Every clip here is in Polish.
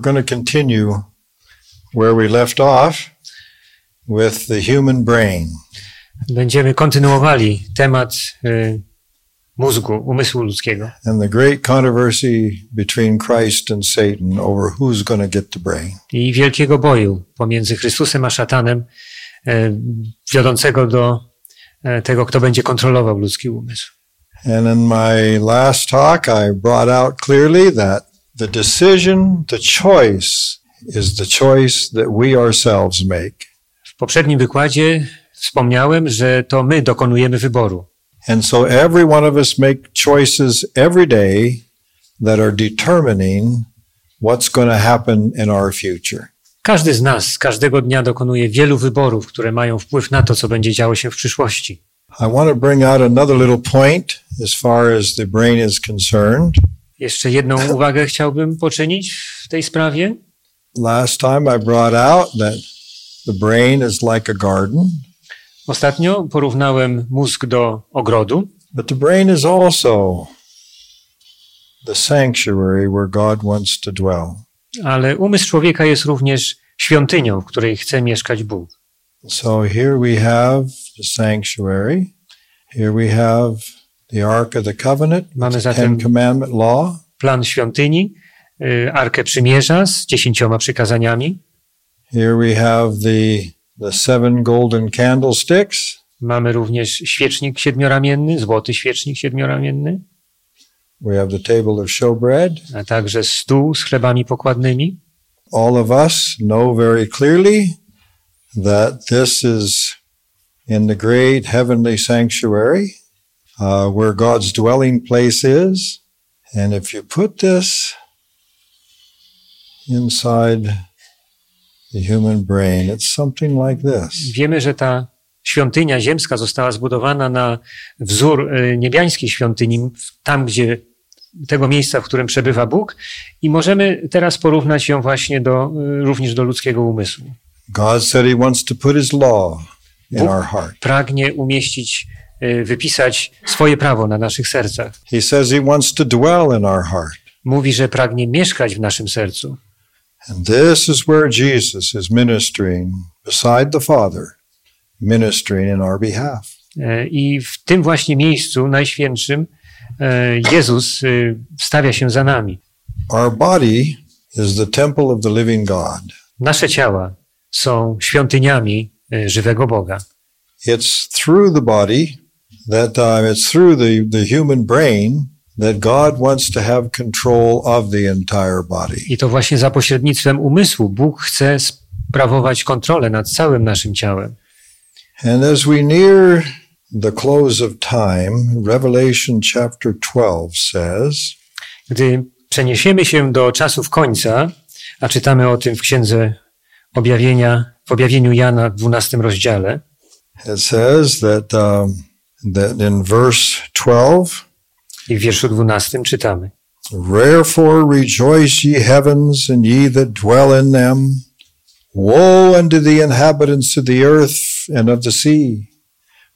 We're going to continue where we left off with the human brain. Będziemy kontynuowali temat y, mózgu, umysłu ludzkiego and the great controversy between Christ and Satan over who's going to get the brain. i wielkiego boju pomiędzy Chrystusem a szatanem, y, wiodącego do y, tego, kto będzie kontrolował ludzki umysł. And in my last talk, I brought out clearly that the decision, the choice, is the choice that we ourselves make. W poprzednim wykładzie wspomniałem, że to my dokonujemy wyboru. And so every one of us make choices every day that are determining what's going to happen in our future. Każdy z nas każdego dnia dokonuje wielu wyborów, które mają wpływ na to, co będzie działo się w przyszłości. I want to bring out another little point as far as the brain is concerned. Jeszcze jedną uwagę chciałbym poczynić w tej sprawie. Last time I brought out that the brain is like a garden, Ostatnio porównałem mózg do ogrodu, but the brain is also the sanctuary where God wants to dwell. ale umysł człowieka jest również świątynią, w której chce mieszkać Bóg. So here we have the sanctuary. Here we have the Ark of the Covenant, Mamy zatem Ten Commandment Law. plan świątyni, y, Arkę Przymierza z dziesięcioma przykazaniami. Here we have the, the seven golden candlesticks. Mamy również świecznik siedmioramienny, złoty świecznik siedmioramienny, We have the table of showbread. a także stół z chlebami pokładnymi. All of us know very clearly that this is in the great heavenly sanctuary uh, where God's dwelling place is. And if you put this inside the human brain, it's something like this. Wiemy, że ta świątynia ziemska została zbudowana na wzór y, niebiańskiej świątyni, tam gdzie tego miejsca, w którym przebywa Bóg i możemy teraz porównać ją właśnie do, y, również do ludzkiego umysłu. God said He wants to put His law in Bóg our heart. pragnie umieścić, wypisać swoje prawo na naszych sercach. He says He wants to dwell in our heart. Mówi, że pragnie mieszkać w naszym sercu. And this is where Jesus is ministering beside the Father, ministering in our behalf. E, I w tym właśnie miejscu najświętszym e, Jezus y, stawia się za nami. Our body is the temple of the living God. Nasze ciała są świątyniami y, żywego Boga. It's through the body that it's through the, the human brain that God wants to have control of the entire body. I to właśnie za pośrednictwem umysłu Bóg chce sprawować kontrolę nad całym naszym ciałem. And as we near the close of time, Revelation chapter 12 says, Gdy przeniesiemy się do czasów końca, a czytamy o tym w Księdze Objawienia, w objawieniu Jana w 12 rozdziale, it says that, um, that in verse 12, i w wierszu 12 czytamy. Wherefore rejoice ye heavens, and ye that dwell in them. Woe unto the inhabitants of the earth and of the sea,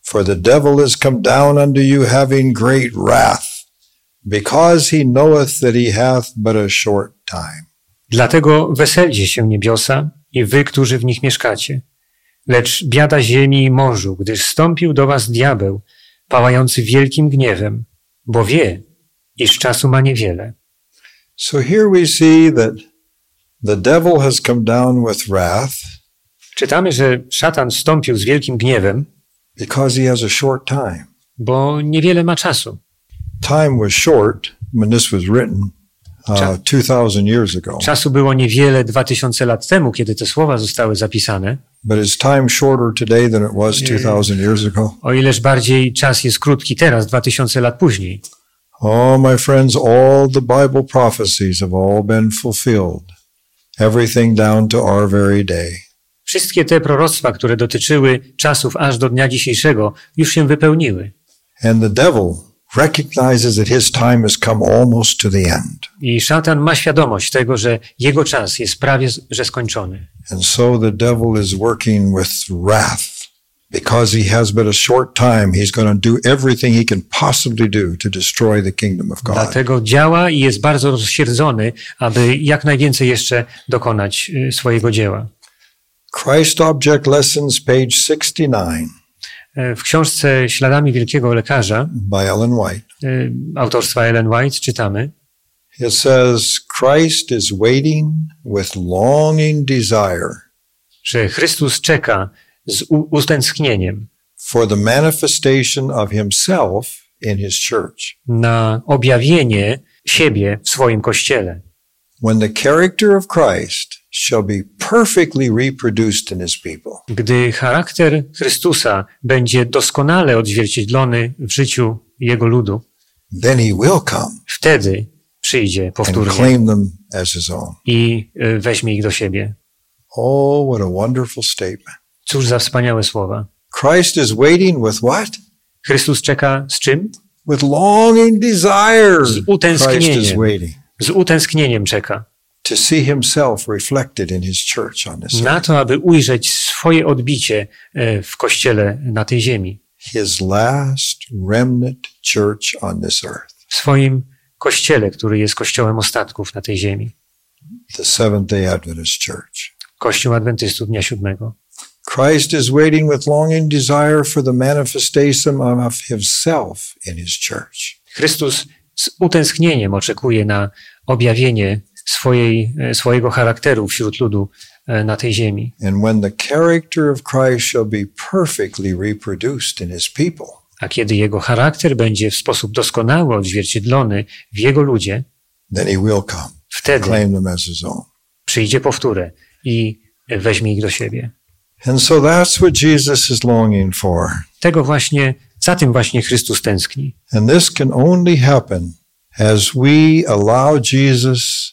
for the devil is come down unto you having great wrath, because he knoweth that he hath but a short time. Dlatego weselcie się niebiosa i wy, którzy w nich mieszkacie. Lecz biada ziemi i morzu, gdyż stąpił do was diabeł, pałający wielkim gniewem, bo wie, iż czasu ma niewiele. So here we see that the devil has come down with wrath Czytamy, że szatan stąpił z wielkim gniewem, because he has a short time. bo niewiele ma czasu. Time was short when this was written uh, 2,000 years ago. Czasu było niewiele dwa tysiące lat temu, kiedy te słowa zostały zapisane, But is time shorter today than it was 2,000 years ago? o ileż bardziej czas jest krótki teraz, dwa tysiące lat później. Oh, my friends, all the Bible prophecies have all been fulfilled. Everything down to our very day. Wszystkie te proroctwa, które dotyczyły czasów aż do dnia dzisiejszego, już się wypełniły. And the devil recognizes that his time has come almost to the end. I szatan ma świadomość tego, że jego czas jest prawie że skończony. And so the devil is working with wrath Because he has but a short time, he's going to do everything he can possibly do to destroy the kingdom of God. Dlatego działa i jest bardzo rozsierdzony, aby jak najwięcej jeszcze dokonać y, swojego dzieła. Christ Object Lessons, page 69 E, W książce Śladami Wielkiego Lekarza by Ellen White. y, autorstwa Ellen White czytamy, It says, Christ is waiting with longing desire że Chrystus czeka z u- utęsknieniem for the manifestation of himself in his church. na objawienie siebie w swoim kościele. When the character of Christ shall be perfectly reproduced in his people, Gdy charakter Chrystusa będzie doskonale odzwierciedlony w życiu Jego ludu, then he will come wtedy przyjdzie and powtórnie claim them as his own. i y, weźmie ich do siebie. Oh, what a wonderful statement. Cóż za wspaniałe słowa. Christ is waiting with what? Chrystus czeka z czym? With longing desire. Z Christ is utęsknieniem. waiting Z utęsknieniem czeka. To see himself reflected in his church on this Na to, aby ujrzeć swoje odbicie e, w kościele na tej ziemi. His last remnant church on this earth. W swoim kościele, który jest kościołem ostatków na tej ziemi. The Seventh day Adventist Church. Kościół Adwentystów Dnia Siódmego. Christ is waiting with longing desire for the manifestation of himself in his church. Chrystus z utęsknieniem oczekuje na objawienie swojej, e, swojego charakteru wśród ludu e, na tej ziemi. A kiedy jego charakter będzie w sposób doskonały odzwierciedlony w jego ludzie, then he will come, wtedy claim them as his own. przyjdzie powtórę i weźmie ich do siebie. And so that's what Jesus is longing for. Tego właśnie, za tym właśnie Chrystus tęskni. And this can only happen as we allow Jesus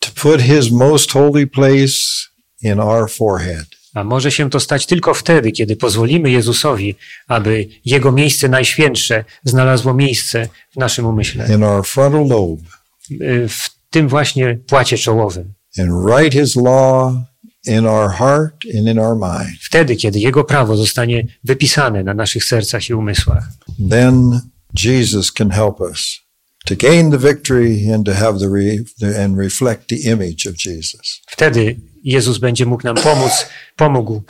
to put his most holy place in our forehead. A może się to stać tylko wtedy, kiedy pozwolimy Jezusowi, aby Jego miejsce najświętsze znalazło miejsce w naszym umyśle, in our frontal lobe y, w tym właśnie płacie czołowym. and write his law in our heart and in our mind. Wtedy, kiedy Jego prawo zostanie wypisane na naszych sercach i umysłach. Then Jesus can help us to gain the victory and to have the, re- and reflect the image of Jesus. Wtedy Jezus będzie mógł nam pomóc, pomógł,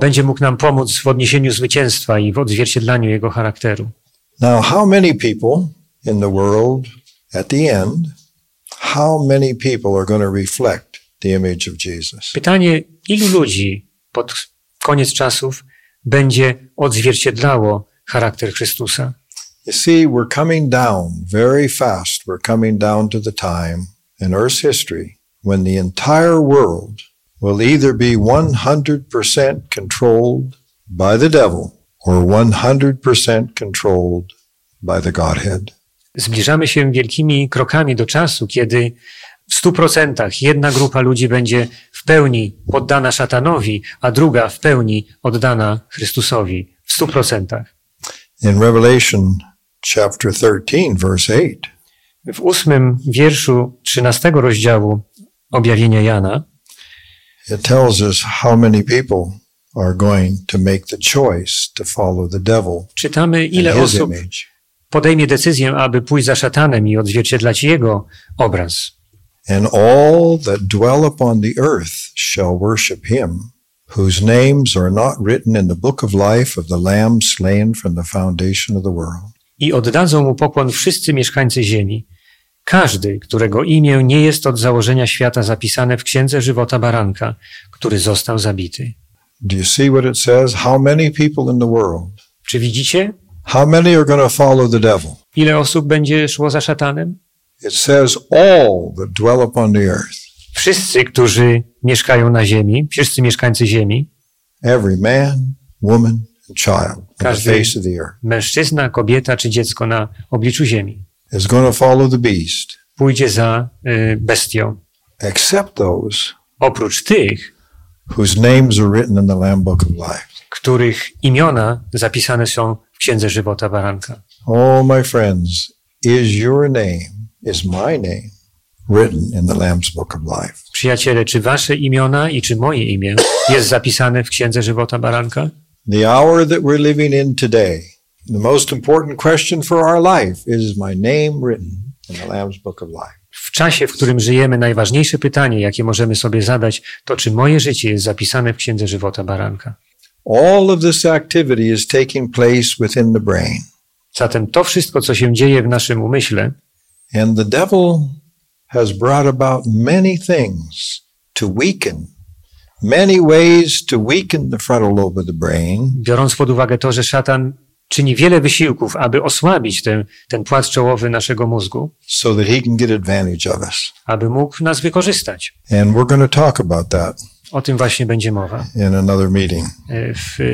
będzie mógł nam pomóc w odniesieniu zwycięstwa i w odzwierciedlaniu Jego charakteru. Now, how many people in the world at the end, how many people are going to reflect the image of Jesus? Pytanie, ilu ludzi pod koniec czasów będzie odzwierciedlało charakter Chrystusa? You see, we're coming down very fast. We're coming down to the time in Earth's history when the entire world will either be 100% controlled by the devil or 100% controlled by the Godhead. Zbliżamy się wielkimi krokami do czasu, kiedy w stu procentach jedna grupa ludzi będzie w pełni poddana szatanowi, a druga w pełni oddana Chrystusowi. W stu procentach. In Revelation chapter 13, verse 8, W ósmym wierszu trzynastego rozdziału objawienia Jana it tells us how many people are going to make the choice to follow the devil czytamy, ile osób image. podejmie decyzję, aby pójść za szatanem i odzwierciedlać jego obraz. And all that dwell upon the earth shall worship him, whose names are not written in the book of life of the Lamb slain from the foundation of the world. I oddadzą mu pokłon wszyscy mieszkańcy ziemi. Każdy, którego imię nie jest od założenia świata zapisane w księdze żywota baranka, który został zabity. Do you see what it says? How many people in the world? Czy widzicie, How many are going to follow the devil? ile osób będzie szło za szatanem? It says all that dwell upon the earth. Wszyscy, którzy mieszkają na ziemi, wszyscy mieszkańcy ziemi, Every man, woman, child on the Każdy- face of the earth mężczyzna, kobieta czy dziecko na obliczu ziemi, is going to follow the beast, pójdzie za y, bestią. except those Oprócz tych, whose names are written in the Lamb Book of Life. których imiona zapisane są w księdze żywota baranka. Oh, my friends, is your name, is my name written in the Lamb's Book of Life? Przyjaciele, czy wasze imiona i czy moje imię jest zapisane w księdze żywota baranka? The hour that we're living in today, the most important question for our life is my name written in the Lamb's Book of Life. W czasie, w którym żyjemy, najważniejsze pytanie, jakie możemy sobie zadać, to czy moje życie jest zapisane w Księdze Żywota Baranka. All of this activity is taking place within the brain. Zatem to wszystko, co się dzieje w naszym umyśle, And the devil has brought about many things to weaken, many ways to weaken the frontal lobe of the brain biorąc pod uwagę to, że szatan czyni wiele wysiłków, aby osłabić ten, ten płat czołowy naszego mózgu, so that he can get advantage of us. aby mógł nas wykorzystać. And we're going to talk about that O tym właśnie będzie mowa in another meeting. e, w e,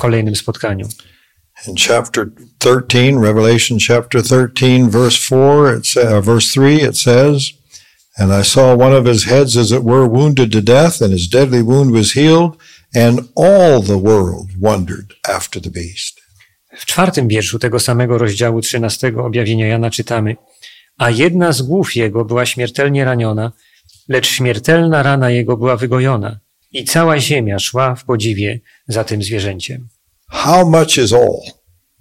kolejnym spotkaniu. In chapter 13, Revelation chapter 13, verse 4, it uh, verse 3, it says, And I saw one of his heads as it were wounded to death, and his deadly wound was healed, and all the world wondered after the beast. W czwartym wierszu tego samego rozdziału 13 objawienia Jana czytamy: A jedna z głów jego była śmiertelnie raniona, lecz śmiertelna rana jego była wygojona, i cała ziemia szła w podziwie za tym zwierzęciem. How much is all?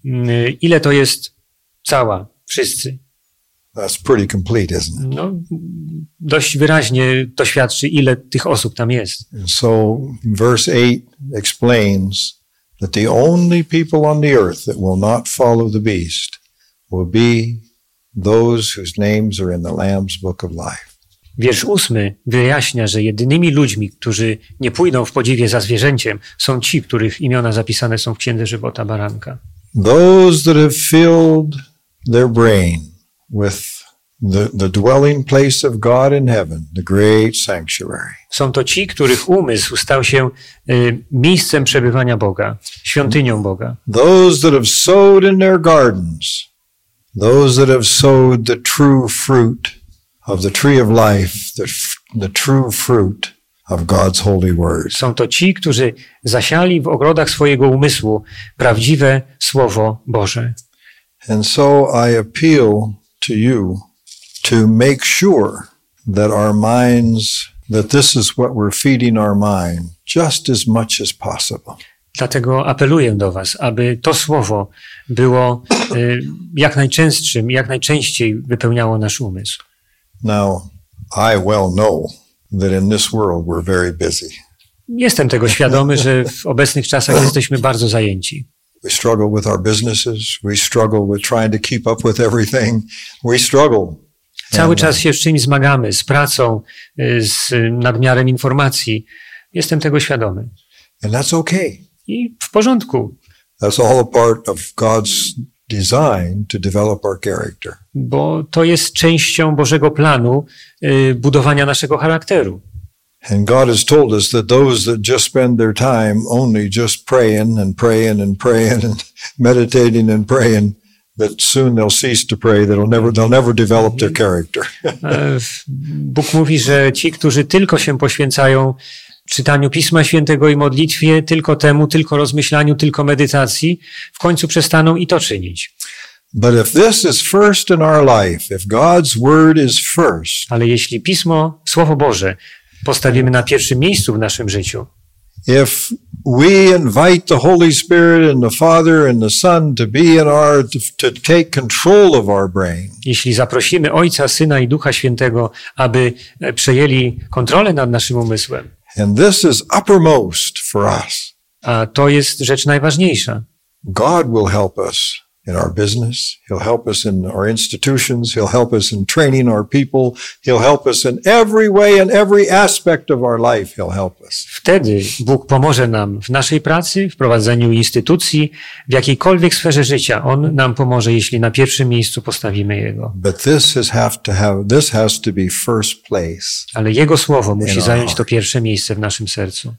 Mm, Ile to jest cała, wszyscy? That's pretty complete, isn't it? No, dość wyraźnie to świadczy, ile tych osób tam jest. And so verse 8 explains that the only people on the earth that will not follow the beast will be those whose names are in the Lamb's book of life. Wiersz ósmy wyjaśnia, że jedynymi ludźmi, którzy nie pójdą w podziwie za zwierzęciem, są ci, których imiona zapisane są w Księdze Żywota Baranka. Those that have filled their brain with the, the dwelling place of God in heaven, the great sanctuary. Są to ci, których umysł stał się y, miejscem przebywania Boga, świątynią Boga. Those that have sowed in their gardens, those that have sowed the true fruit of the tree of life, the, the true fruit of God's holy word. Są to ci, którzy zasiali w ogrodach swojego umysłu prawdziwe Słowo Boże. And so I appeal to you to make sure that our minds, that this is what we're feeding our mind just as much as possible. Dlatego apeluję do Was, aby to Słowo było y, jak najczęstszym, jak najczęściej wypełniało nasz umysł. Now, I well know that in this world we're very busy. Jestem tego świadomy, że w obecnych czasach jesteśmy bardzo zajęci. We struggle with our businesses. We struggle with trying to keep up with everything. We struggle. Cały czas się z czymś zmagamy, z pracą, y, z nadmiarem informacji. Jestem tego świadomy. And that's okay. I w porządku, That's all a part of God's design to develop our character. bo to jest częścią Bożego planu y, budowania naszego charakteru. And God has told us that those that just spend their time only just praying and praying and praying and meditating and praying, that soon they'll cease to pray. They'll never, they'll never develop their character. E, Bóg mówi, że ci, którzy tylko się poświęcają czytaniu Pisma Świętego i modlitwie, tylko temu, tylko rozmyślaniu, tylko medytacji, w końcu przestaną i to czynić. But if this is first in our life, if God's word is first, Ale jeśli Pismo, Słowo Boże postawimy na pierwszym miejscu w naszym życiu, if we invite the Holy Spirit and the Father and the Son to be in our, to, take control of our brain, jeśli zaprosimy Ojca, Syna i Ducha Świętego, aby e, przejęli kontrolę nad naszym umysłem, and this is uppermost for us, a to jest rzecz najważniejsza, God will help us in our business. He'll help us in our institutions. He'll help us in training our people. He'll help us in every way every aspect of our life. He'll help us. Wtedy Bóg pomoże nam w naszej pracy, w prowadzeniu instytucji, w jakiejkolwiek sferze życia. On nam pomoże, jeśli na pierwszym miejscu postawimy Jego. But this has have to have, this has to be first place Ale Jego słowo musi zająć to pierwsze miejsce w naszym sercu.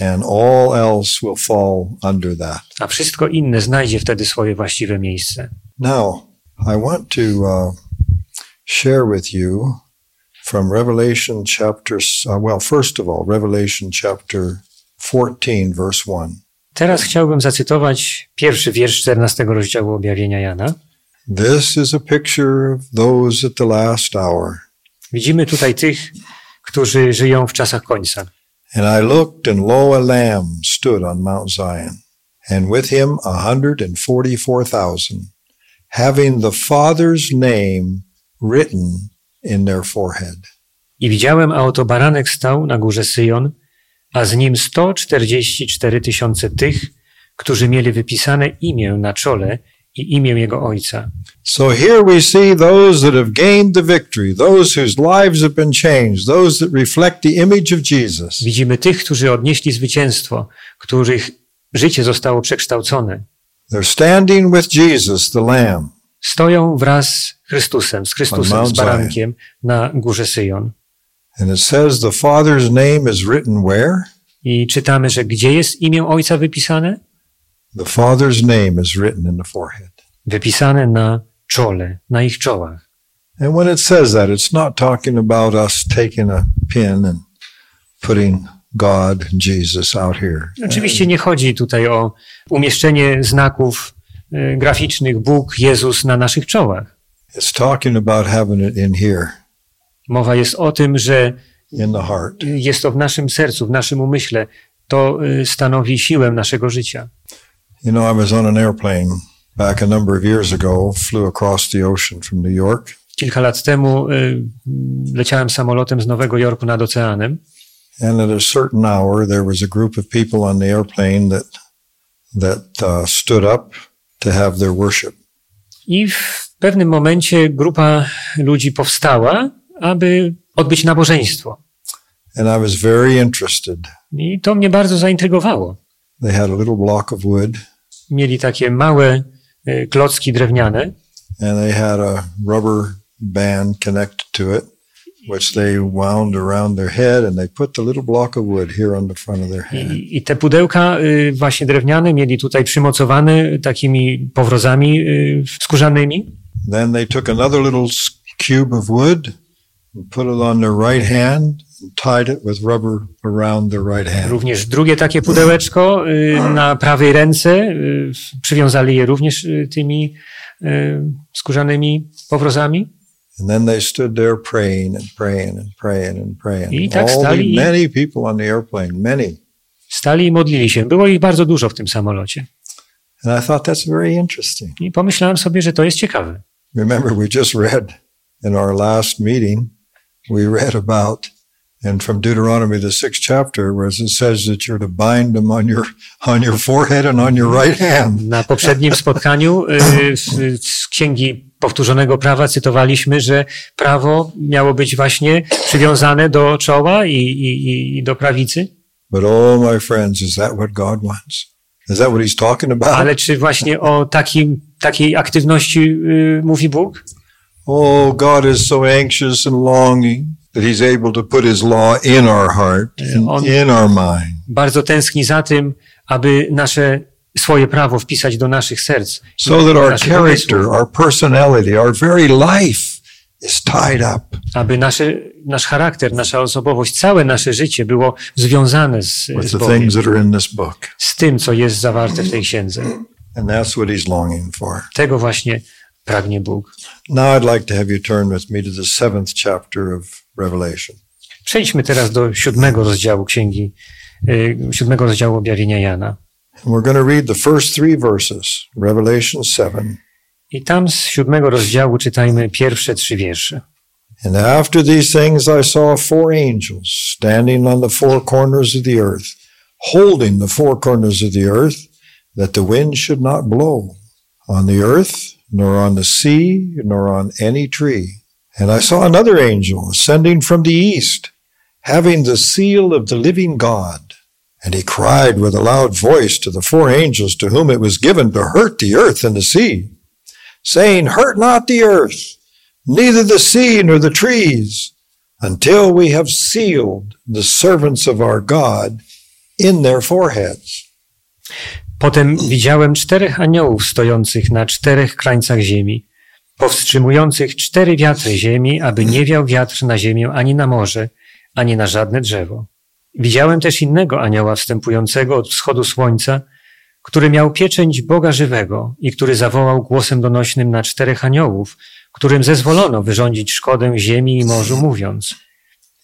And all else will fall under that. A wszystko inne znajdzie wtedy swoje właściwe miejsce. Now, I want to uh, share with you from Revelation chapter, uh, well, first of all, Revelation chapter 14, verse 1. Teraz chciałbym zacytować pierwszy wiersz 14 rozdziału objawienia Jana. This is a picture of those at the last hour. Widzimy tutaj tych, którzy żyją w czasach końca. And I looked, and lo, a lamb stood on Mount Zion, and with him a hundred and forty-four thousand, having the Father's name written in their forehead. I widziałem, a oto baranek stał na górze Syjon, a z nim 144 tysiące tych, którzy mieli wypisane imię na czole i imię jego ojca. So here we see those that have gained the victory, those whose lives have been changed, those that reflect the image of Jesus. Widzimy tych, którzy odnieśli zwycięstwo, których życie zostało przekształcone. They're standing with Jesus, the Lamb. Stoją wraz z Chrystusem, z Chrystusem, z barankiem na górze Syjon. And it says the Father's name is written where? I czytamy, że gdzie jest imię ojca wypisane? The Father's name is written in the forehead. Wypisane na czole, na ich czołach. And when it says that, it's not talking about us taking a pen and putting God and Jesus out here. Oczywiście nie chodzi tutaj o umieszczenie znaków y, graficznych Bóg, Jezus na naszych czołach. It's talking about having it in here, Mowa jest o tym, że jest to w naszym sercu, w naszym umyśle. To y, stanowi siłę naszego życia. You know, I was on an airplane back a number of years ago, flew across the ocean from New York, Kilka lat temu y, leciałem samolotem z Nowego Jorku nad oceanem and at a certain hour, there was a group of people on the airplane that that uh, stood up to have their worship. i w pewnym momencie grupa ludzi powstała, aby odbyć nabożeństwo. And I was very interested. I to mnie bardzo zaintrygowało. They had a little block of wood, Mieli takie małe y, klocki drewniane and they had a rubber band connected to it, which they wound around their head, and they put the little block of wood here on the front of their hand. I, I te pudełka y, właśnie drewniane mieli tutaj przymocowane takimi powrozami y, skórzanymi. Then they took another little cube of wood and put it on their right hand and tied it with rubber around their right hand. Również drugie takie pudełeczko y, na prawej ręce. y, Przywiązali je również y, tymi skórzanymi powrozami. And then they stood there praying and praying and praying and praying. I tak All the, stali- many people on the airplane, many. Stali i modlili się. Było ich bardzo dużo w tym samolocie. And I thought that's very interesting. I pomyślałem sobie, że to jest ciekawe. Remember, we just read in our last meeting, we read about, and from Deuteronomy, the sixth chapter, where it says that you're to bind them on your, on your forehead and on your right hand. Na poprzednim spotkaniu y, z, Księgi Powtórzonego Prawa cytowaliśmy, że prawo miało być właśnie przywiązane do czoła i, i, i do prawicy. But oh, my friends, is that what God wants? Is that what he's talking about? Ale czy właśnie o takim, takiej aktywności y, mówi Bóg? Oh, God is so anxious and longing that he's able to put his law in our heart, on- in our mind. Bardzo tęskni za tym, aby nasze swoje prawo wpisać do naszych serc. So that our character, our personality, our very life is tied up aby nasze, nasz charakter, nasza osobowość, całe nasze życie było związane z, with z the Bogiem, things that are in this book. z tym, co jest zawarte w tej księdze. And that's what he's longing for. Tego właśnie pragnie Bóg. Now I'd like to have you turn with me to the seventh chapter of Revelation. Przejdźmy teraz do siódmego rozdziału księgi, y, siódmego rozdziału objawienia Jana. And we're going to read the first three verses, Revelation 7. I tam z siódmego rozdziału czytajmy pierwsze trzy wiersze. And after these things I saw four angels standing on the four corners of the earth, holding the four corners of the earth, that the wind should not blow on the earth, nor on the sea, nor on any tree. And I saw another angel ascending from the east, having the seal of the living God. And he cried with a loud voice to the four angels to whom it was given to hurt the earth and the sea, saying, Hurt not the earth, neither the sea nor the trees, until we have sealed the servants of our God in their foreheads. Potem widziałem czterech aniołów stojących na czterech krańcach ziemi, powstrzymujących cztery wiatry ziemi, aby nie wiał wiatr na ziemię ani na morze, ani na żadne drzewo. Widziałem też innego anioła wstępującego od wschodu słońca, który miał pieczęć Boga żywego i który zawołał głosem donośnym na czterech aniołów, którym zezwolono wyrządzić szkodę ziemi i morzu, mówiąc: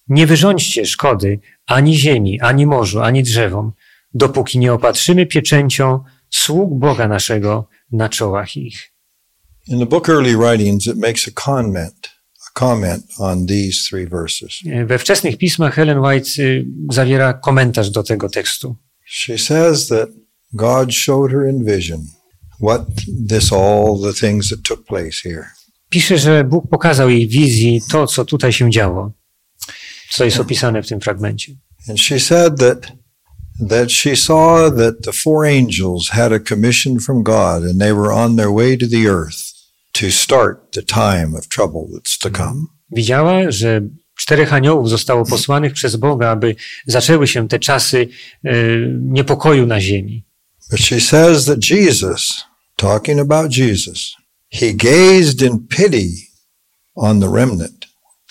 Nie wyrządźcie szkody ani ziemi, ani morzu, ani drzewom, dopóki nie opatrzymy pieczęcią sług Boga naszego na czołach ich. In the book Early Writings, it makes a comment, a comment on these three verses. We wczesnych pismach Helen White zawiera komentarz do tego tekstu. She says that God showed her in vision what this all the things that took place here. Pisze, że Bóg pokazał jej wizji to, co tutaj się działo, co jest opisane w tym fragmencie. And she said that that she saw that the four angels had a commission from God and they were on their way to the earth to start the time of trouble that's to come. Widziała, że czterech aniołów zostało posłanych przez Boga, aby zaczęły się te czasy e, niepokoju na ziemi. But she says that Jesus, talking about Jesus, he gazed in pity on the remnant.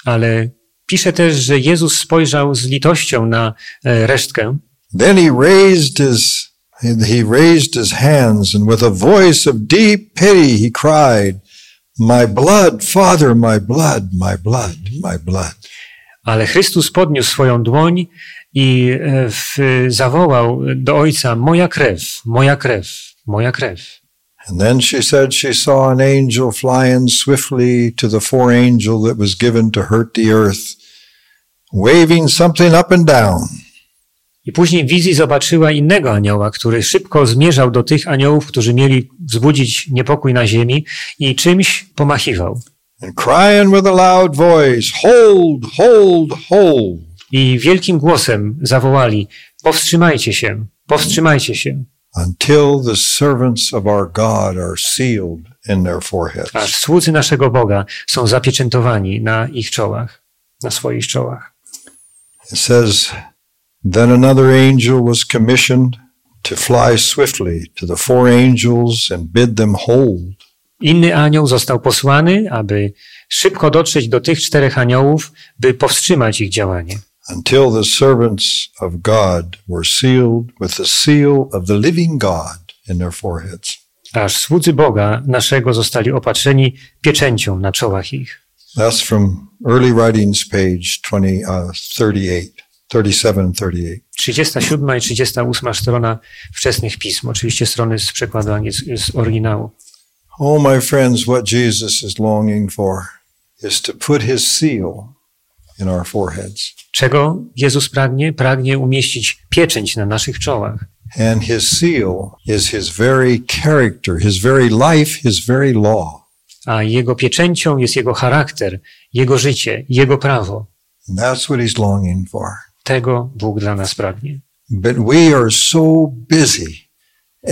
Ale pisze też, że Jezus spojrzał z litością na e, resztkę. Then he raised his he raised his hands and with a voice of deep pity he cried, "My blood, Father, my blood, my blood, my blood." Ale Chrystus podniósł swoją dłoń i w, zawołał do Ojca: Moja krew, moja krew, moja krew. And then she said she saw an angel flying swiftly to the four angel that was given to hurt the earth, waving something up and down. I później w wizji zobaczyła innego anioła, który szybko zmierzał do tych aniołów, którzy mieli wzbudzić niepokój na ziemi i czymś pomachiwał. And crying with a loud voice, Hold, hold, hold. I wielkim głosem zawołali: Powstrzymajcie się, powstrzymajcie się, Until the servants of our God are sealed in their foreheads. aż słudzy naszego Boga są zapieczętowani na ich czołach, na swoich czołach. It says, Then another angel was commissioned to fly swiftly to the four angels and bid them hold. Inny anioł został posłany, aby szybko dotrzeć do tych czterech aniołów, by powstrzymać ich działanie. until the servants of God were sealed with the seal of the living God in their foreheads. Aż słudzy Boga naszego zostali opatrzeni pieczęcią na czołach ich. That's from Early Writings, page 20, uh, 38, 37 and 38. 37 i 38 strona wczesnych pism, oczywiście strony z przekładu angielskiego, z oryginału. Oh, my friends, what Jesus is longing for is to put his seal in our foreheads. Czego Jezus pragnie? Pragnie umieścić pieczęć na naszych czołach. And his seal is his very character, his very life, his very law. A jego pieczęcią jest jego charakter, jego życie, jego prawo. And that's what he's longing for. Tego Bóg dla nas pragnie. But we are so busy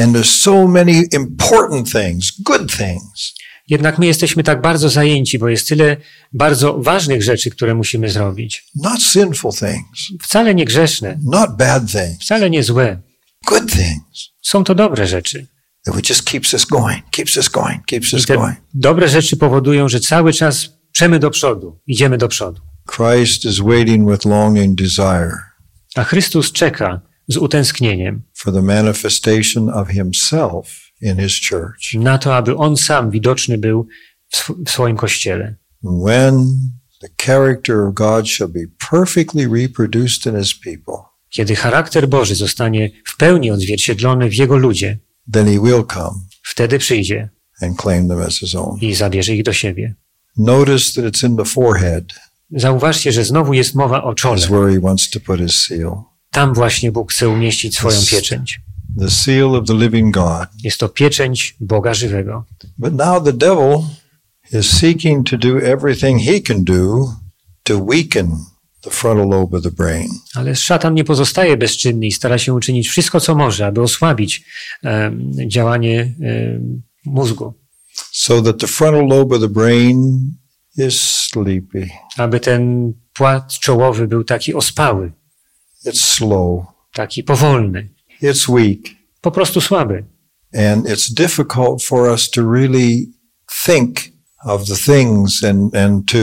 and there's so many important things, good things. Jednak my jesteśmy tak bardzo zajęci, bo jest tyle bardzo ważnych rzeczy, które musimy zrobić. Not sinful things, Wcale nie grzeszne, not bad things, wcale nie złe. good things. Są to dobre rzeczy. That just keeps us going, keeps us going, keeps us going. dobre rzeczy powodują, że cały czas przemy do przodu, idziemy do przodu. Christ is waiting with longing desire A Chrystus czeka z utęsknieniem for the manifestation of himself in his church. na to, aby On sam widoczny był w, sw- w swoim kościele. When the character of God shall be perfectly reproduced in his people, Kiedy charakter Boży zostanie w pełni odzwierciedlony w Jego ludzie, then he will come wtedy przyjdzie and claim them as his own. i zabierze ich do siebie. Notice that it's in the forehead Zauważcie, że znowu jest mowa o czole. Tam właśnie Bóg chce umieścić swoją pieczęć. The seal of the living God. Jest to pieczęć Boga żywego. But now the devil is seeking to do everything he can do to weaken the frontal lobe of the brain. Ale szatan nie pozostaje bezczynny i stara się uczynić wszystko, co może, aby osłabić em, działanie em, mózgu, so that the frontal lobe of the brain is sleepy. aby ten płat czołowy był taki ospały, It's slow. taki powolny, It's weak. po prostu słaby. And it's difficult for us to really think of the things and, and to,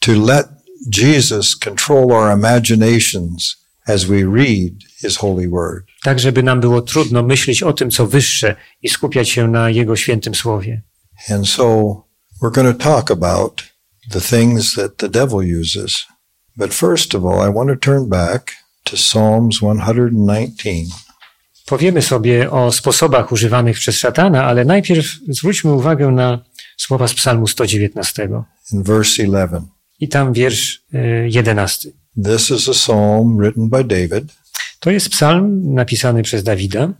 to let Jesus control our imaginations as we read his holy word. Tak, żeby nam było trudno myśleć o tym, co wyższe i skupiać się na Jego świętym słowie. And so we're going to talk about the things that the devil uses. But first of all, I want to turn back to Psalms 119. Powiemy sobie o sposobach używanych przez szatana, ale najpierw zwróćmy uwagę na słowa z Psalmu 119. in verse 11. I tam wiersz y, 11. This is a psalm written by David, To jest psalm napisany przez Dawida.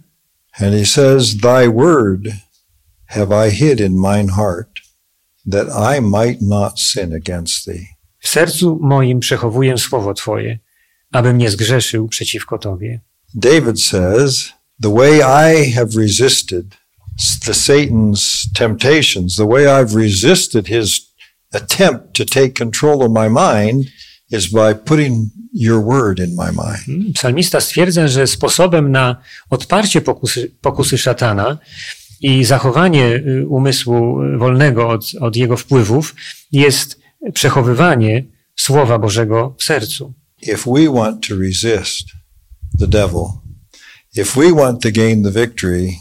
and he says, Thy word have I hid in mine heart, that I might not sin against thee. W sercu moim przechowuję słowo Twoje, abym nie zgrzeszył przeciwko Tobie. David says, The way I have resisted the Satan's temptations, the way I've resisted his attempt to take control of my mind is by putting your word in my mind. Mm, Psalmista stwierdza, że sposobem na odparcie pokusy, pokusy szatana i zachowanie y, umysłu y, wolnego od, od jego wpływów jest przechowywanie Słowa Bożego w sercu. If we want to resist the devil, if we want to gain the victory,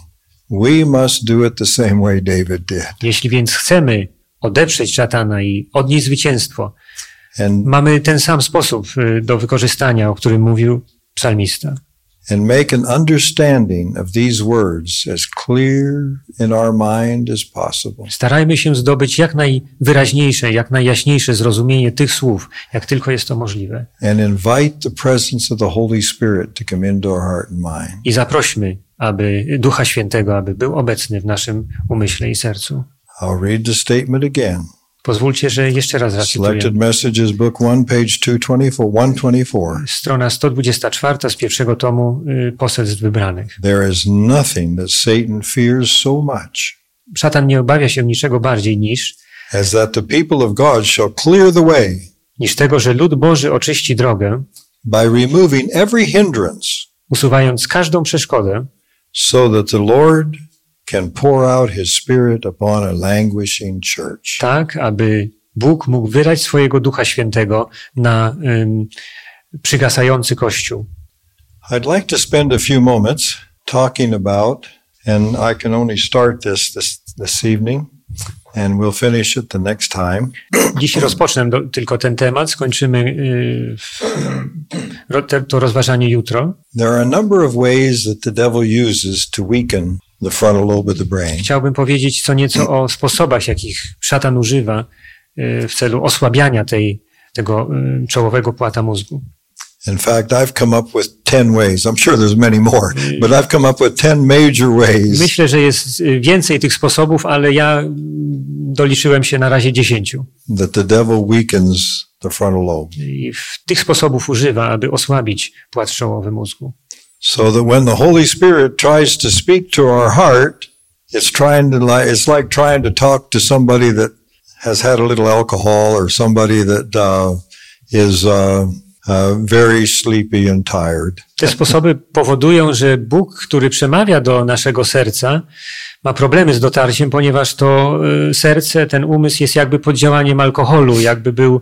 we must do it the same way David did. Jeśli więc chcemy odeprzeć szatana i odnieść zwycięstwo, And mamy ten sam sposób y, do wykorzystania, o którym mówił psalmista. And make an understanding of these words as clear in our mind as possible. Starajmy się zdobyć jak najwyraźniejsze, jak najjaśniejsze zrozumienie tych słów, jak tylko jest to możliwe. And invite the presence of the Holy Spirit to come into our heart and mind. I zaprośmy, aby Ducha Świętego, aby był obecny w naszym umyśle i sercu. I'll read the statement again. Pozwólcie, że jeszcze raz zacytuję. Selected Messages, Book 1, page 224, 124. Strona 124 z pierwszego tomu y, Poselstw Wybranych. There is nothing that Satan fears so much Szatan nie obawia się niczego bardziej niż, as that the people of God shall clear the way niż tego, że lud Boży oczyści drogę, by removing every hindrance usuwając każdą przeszkodę, so that the Lord can pour out his Spirit upon a languishing church. tak, aby Bóg mógł wylać swojego Ducha Świętego na ym, przygasający Kościół. I'd like to spend a few moments talking about, and I can only start this this, this evening, and we'll finish it the next time. Dziś rozpocznę do, tylko ten temat, skończymy y, w- ro, te, to rozważanie jutro. There are a number of ways that the devil uses to weaken the frontal lobe of the brain. Chciałbym powiedzieć co nieco o sposobach, jakich szatan używa y, w celu osłabiania tej, tego y, czołowego płata mózgu. In fact, I've come up with 10 ways. I'm sure there's many more, but I've come up with 10 major ways Myślę, że jest y, więcej tych sposobów, ale ja mm, doliczyłem się na razie dziesięciu. that the devil weakens the frontal lobe. I w tych sposobów używa, aby osłabić płat czołowy mózgu. So that when the Holy Spirit tries to speak to our heart, it's trying to like, it's like trying to talk to somebody that has had a little alcohol or somebody that uh, is uh, uh, very sleepy and tired. Te sposoby powodują, że Bóg, który przemawia do naszego serca, ma problemy z dotarciem, ponieważ to y, serce, ten umysł jest jakby pod działaniem alkoholu, jakby był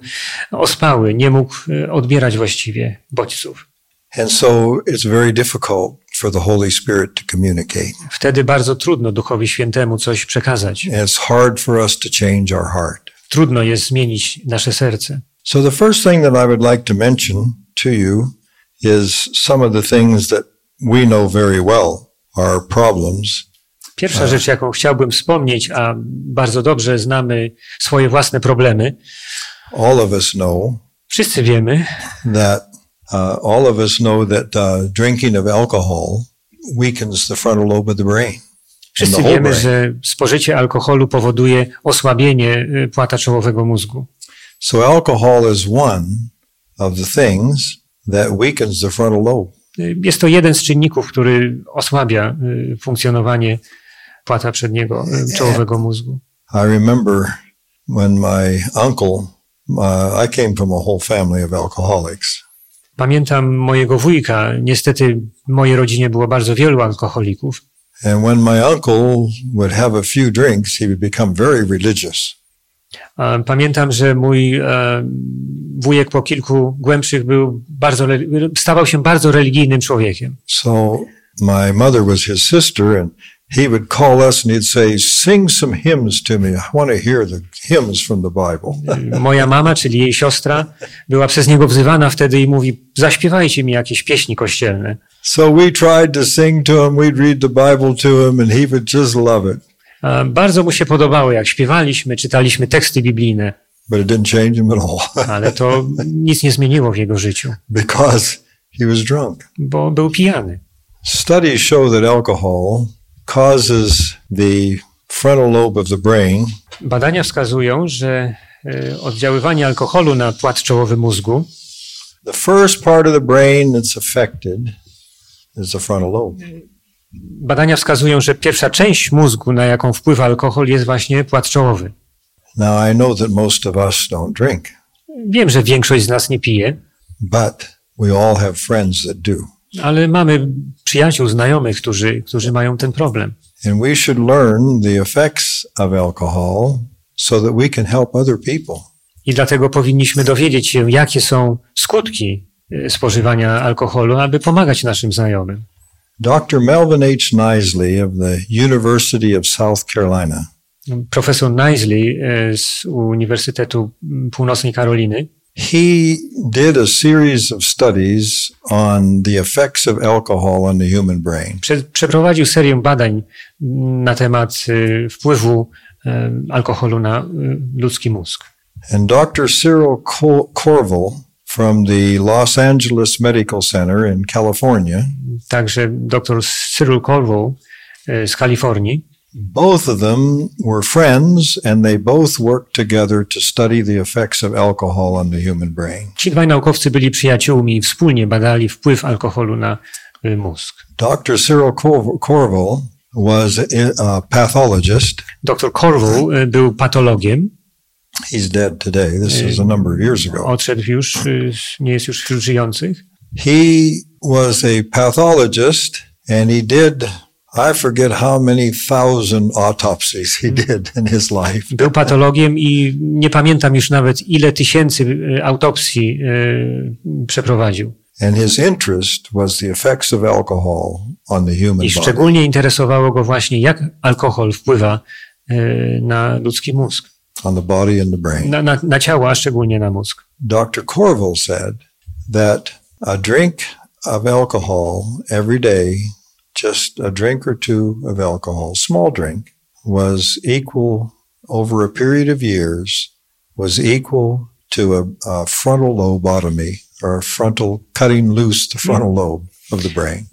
ospały, nie mógł y, odbierać właściwie bodźców. And so it's very difficult for the Holy Spirit to communicate. Wtedy bardzo trudno Duchowi Świętemu coś przekazać. And it's hard for us to change our heart. Trudno jest zmienić nasze serce. So the first thing that I would like to mention to you is some of the things that we know very well are problems. Pierwsza rzecz, jaką chciałbym wspomnieć, a bardzo dobrze znamy swoje własne problemy, All of us know wszyscy wiemy, that uh, all of us know that uh, drinking of alcohol weakens the frontal lobe of the brain. wszyscy wiemy, że spożycie alkoholu powoduje osłabienie y, płata czołowego mózgu. So alcohol is one of the things that weakens the frontal lobe. Y, Jest to jeden z czynników, który osłabia y, funkcjonowanie płata przedniego czołowego mózgu. I remember when my uncle, uh, I came from a whole family of alcoholics. Pamiętam mojego wujka, niestety w mojej rodzinie było bardzo wielu alkoholików. And when my uncle would have a few drinks, he would become very religious. Pamiętam, że mój e, wujek po kilku głębszych był bardzo, stawał się bardzo religijnym człowiekiem. So my mother was his sister, and he would call us and he'd say, Sing some hymns to me. I want to hear the hymns from the Bible. Moja mama, czyli jej siostra, była przez niego wzywana wtedy i mówi, zaśpiewajcie mi jakieś pieśni kościelne. So we tried to sing to him, we'd read the Bible to him, and he would just love it. Bardzo mu się podobało, jak śpiewaliśmy, czytaliśmy teksty biblijne, But it didn't change him at all ale to nic nie zmieniło w jego życiu, because he was drunk. bo był pijany. Studies show that alcohol causes the frontal lobe of the brain Badania wskazują, że e, oddziaływanie alkoholu na płat czołowy mózgu, The first part of the brain that's affected is the frontal lobe. badania wskazują, że pierwsza część mózgu, na jaką wpływa alkohol, jest właśnie płat czołowy. Now, I know that most of us don't drink, Wiem, że większość z nas nie pije, but we all have friends that do. Ale mamy przyjaciół, znajomych, którzy, którzy mają ten problem. And we should learn the effects of alcohol so that we can help other people. I dlatego powinniśmy dowiedzieć się, jakie są skutki e, spożywania alkoholu, aby pomagać naszym znajomym. Dr. Melvin H. Nisley of the University of South Carolina Profesor Nisley e, z Uniwersytetu Północnej Karoliny he did a series of studies on the effects of alcohol on the human brain. prze, przeprowadził serię badań na temat e, wpływu e, alkoholu na e, ludzki mózg. And Dr. Cyril Cor- Corville from the Los Angeles Medical Center in California, Także dr Cyril Corwell e, z Kalifornii both of them were friends and they both worked together to study the effects of alcohol on the human brain. Ci dwaj naukowcy byli przyjaciółmi i wspólnie badali wpływ alkoholu na y, mózg. Dr. Cyril Cor- Corville was a pathologist. Dr Corwell y, był patologiem, He's dead today. This is a number of years ago. odszedł już, y, nie jest już wśród żyjących. He was a pathologist and he did, I forget how many thousand autopsies he did in his life. Był patologiem i nie pamiętam już nawet ile tysięcy y, autopsji y, przeprowadził. And his interest was the effects of alcohol on the human I body. szczególnie interesowało go właśnie, jak alkohol wpływa y, na ludzki mózg, On the body and the brain. na, na, na ciało, a szczególnie na mózg. Dr. Corville said that a drink of alcohol every day, just a drink or two of alcohol, small drink, was equal over a period of years, was equal to a, a frontal lobotomy or a frontal cutting loose the frontal lobe of the brain.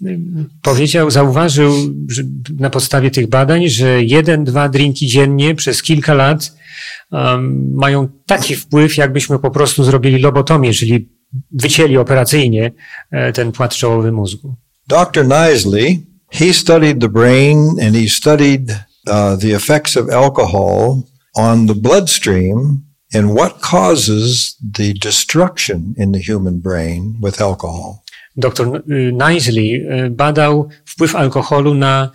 Powiedział, zauważył że na podstawie tych badań, że jeden, dwa drinki dziennie przez kilka lat um, mają taki wpływ, jakbyśmy po prostu zrobili lobotomię, czyli wycięli operacyjnie e, ten płat czołowy mózgu. Dr. Nisley, he studied the brain and he studied uh, the effects of alcohol on the bloodstream and what causes the destruction in the human brain with alcohol. Dr Nisley badał wpływ alkoholu na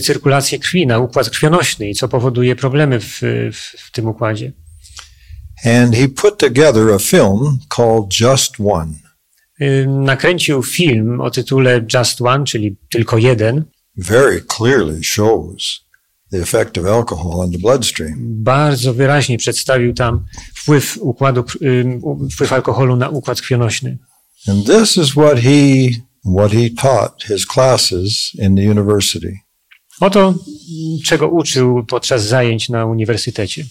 cyrkulację krwi, na układ krwionośny i co powoduje problemy w, w, w tym układzie. And he put together a film called Just One. Y, Nakręcił film o tytule Just One, czyli tylko jeden. Very clearly shows the effect of alcohol on the bloodstream. Bardzo wyraźnie przedstawił tam wpływ układu, y, wpływ alkoholu na układ krwionośny. And this is what he what he taught his classes in the university. Oto czego uczył podczas zajęć na uniwersytecie.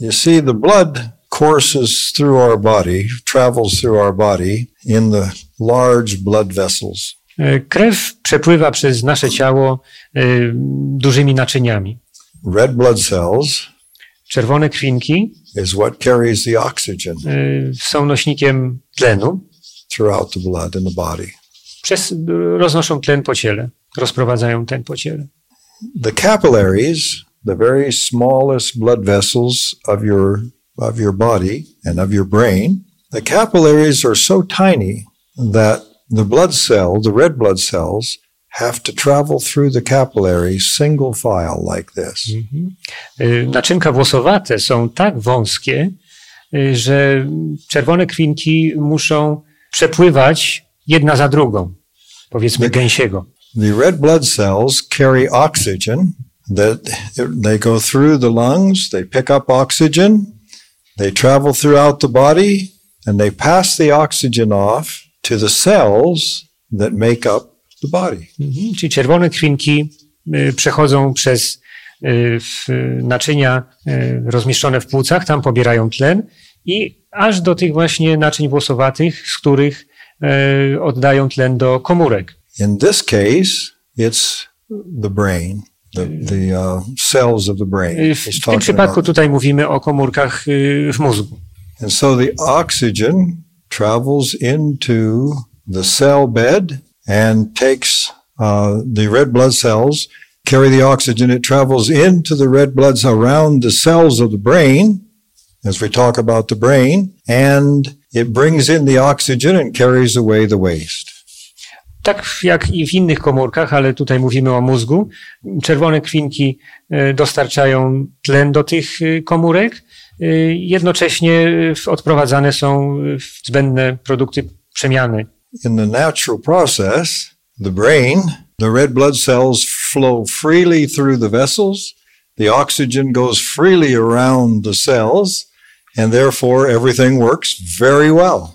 You see, the blood courses through our body, travels through our body in the large blood vessels. Y, Krew przepływa przez nasze ciało y, dużymi naczyniami. Red blood cells Czerwone krwinki is what carries the oxygen y, są nośnikiem tlenu, throughout the blood in the body. przez, roznoszą tlen po ciele, rozprowadzają tlen po ciele. The capillaries, the very smallest blood vessels of your of your body and of your brain, the capillaries are so tiny that the blood cell, the red blood cells, have to travel through the capillary single file like this. Mhm. Y, Naczynka włosowate są tak wąskie, że czerwone krwinki muszą przepływać jedna za drugą, powiedzmy gęsiego. The red blood cells carry oxygen that they go through the lungs, they pick up oxygen, they travel throughout the body, and they pass the oxygen off to the cells that make up the body. Mhm, Czyli czerwone krwinki y, przechodzą przez y, w, naczynia y, rozmieszczone w płucach, tam pobierają tlen i aż do tych właśnie naczyń włosowatych, z których y, oddają tlen do komórek. In this case, it's the brain, the, the uh, cells of the brain. W tym przypadku about. tutaj mówimy o komórkach w mózgu. And so the oxygen travels into the cell bed and takes uh, the red blood cells, carry the oxygen. It travels into the red blood cell around the cells of the brain, as we talk about the brain, and it brings in the oxygen and carries away the waste. Tak jak i w innych komórkach, ale tutaj mówimy o mózgu, czerwone krwinki y, dostarczają tlen do tych y, komórek, y, jednocześnie odprowadzane są zbędne produkty przemiany. In the natural process, the brain, the red blood cells flow freely through the vessels. The oxygen goes freely around the cells, and therefore everything works very well.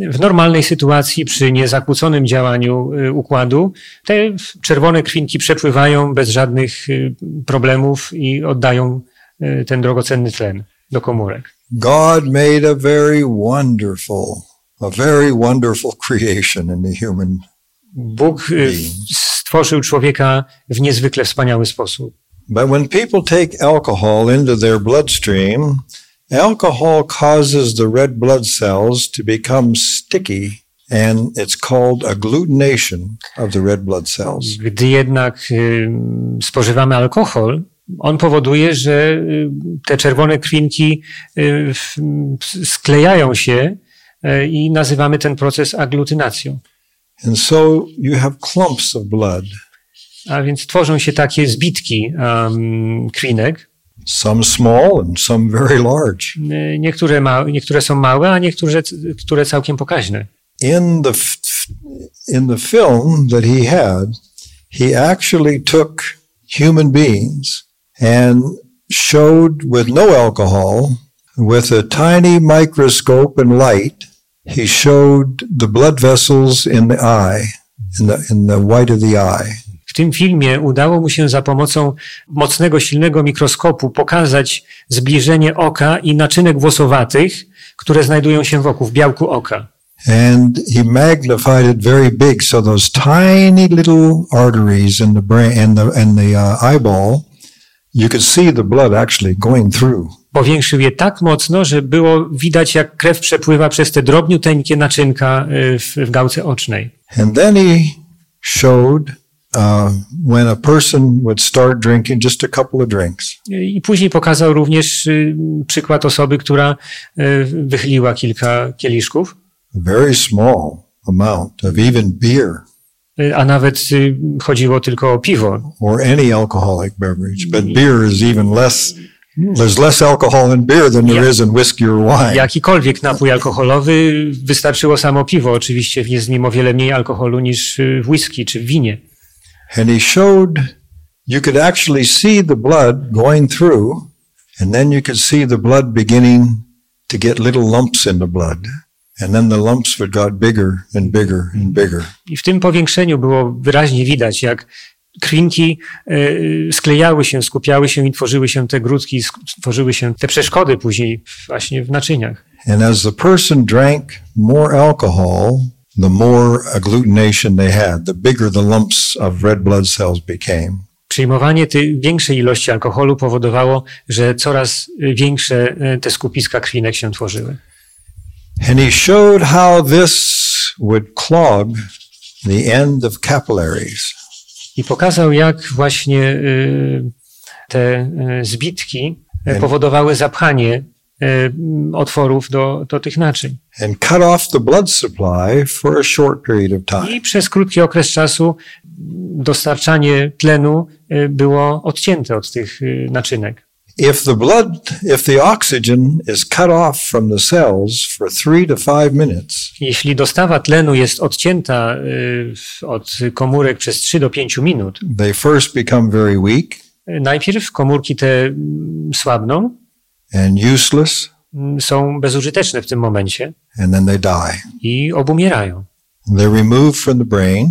W normalnej sytuacji, przy niezakłóconym działaniu y, układu, te czerwone krwinki przepływają bez żadnych y, problemów i oddają y, ten drogocenny tlen do komórek. God made a very wonderful, a very wonderful creation in the human. Bóg stworzył człowieka w niezwykle wspaniały sposób. But when people take alcohol into their bloodstream, alcohol causes the red blood cells to become sticky, and it's called agglutination of the red blood cells. Gdy jednak y, spożywamy alkohol, on powoduje, że y, te czerwone krwinki y, sklejają się y, i nazywamy ten proces aglutynacją. And so you have clumps of blood, A więc tworzą się takie zbitki um, krwinek. Some small and some very large. Niektóre, ma, niektóre są małe, a niektóre które całkiem pokaźne. In the in the film that he had, he actually took human beings and showed with no alcohol, with a tiny microscope and light, he showed the blood vessels in the eye, in the in the white of the eye. W tym filmie udało mu się za pomocą mocnego, silnego mikroskopu pokazać zbliżenie oka i naczynek włosowatych, które znajdują się wokół, w białku oka. And he magnified it very big, so those tiny little arteries in the brain and the and the uh, eyeball, you could see the blood actually going through. Powiększył je tak mocno, że było widać, jak krew przepływa przez te drobniuteńkie naczynka y, w, w gałce ocznej. And then he showed uh, when a person would start drinking just a couple of drinks, I później pokazał również y, przykład osoby, która y, wychyliła kilka kieliszków, a very small amount of even beer y, a nawet chodziło tylko o piwo. or any alcoholic beverage, but beer is even less. There's less alcohol in beer than there is in whiskey or wine. Jakikolwiek napój alkoholowy, wystarczyło samo piwo. Oczywiście jest w nim o wiele mniej alkoholu niż w whisky czy w winie. And he showed you could actually see the blood going through, and then you could see the blood beginning to get little lumps in the blood. And then the lumps would got bigger and bigger and bigger. I w tym powiększeniu było wyraźnie widać, jak krwinki y, sklejały się, skupiały się i tworzyły się te grudki, tworzyły się te przeszkody później właśnie w naczyniach. And as the person drank more alcohol, the more agglutination they had, the bigger the lumps of red blood cells became. Przyjmowanie tej większej ilości alkoholu powodowało, że coraz y, większe y, te skupiska krwinek się tworzyły. And he showed how this would clog the end of capillaries. I pokazał, jak właśnie y, te zbitki powodowały zapchanie otworów do, do tych naczyń. I przez krótki okres czasu dostarczanie tlenu y, było odcięte od tych y, naczynek. If the blood, if the oxygen is cut off from the cells for three to five minutes, Jeśli dostawa tlenu jest odcięta od komórek przez 3 do 5 minut, they first become very weak najpierw komórki te mm, słabną, and useless, mm, są bezużyteczne w tym momencie and then they die. i obumierają. They're removed from the brain.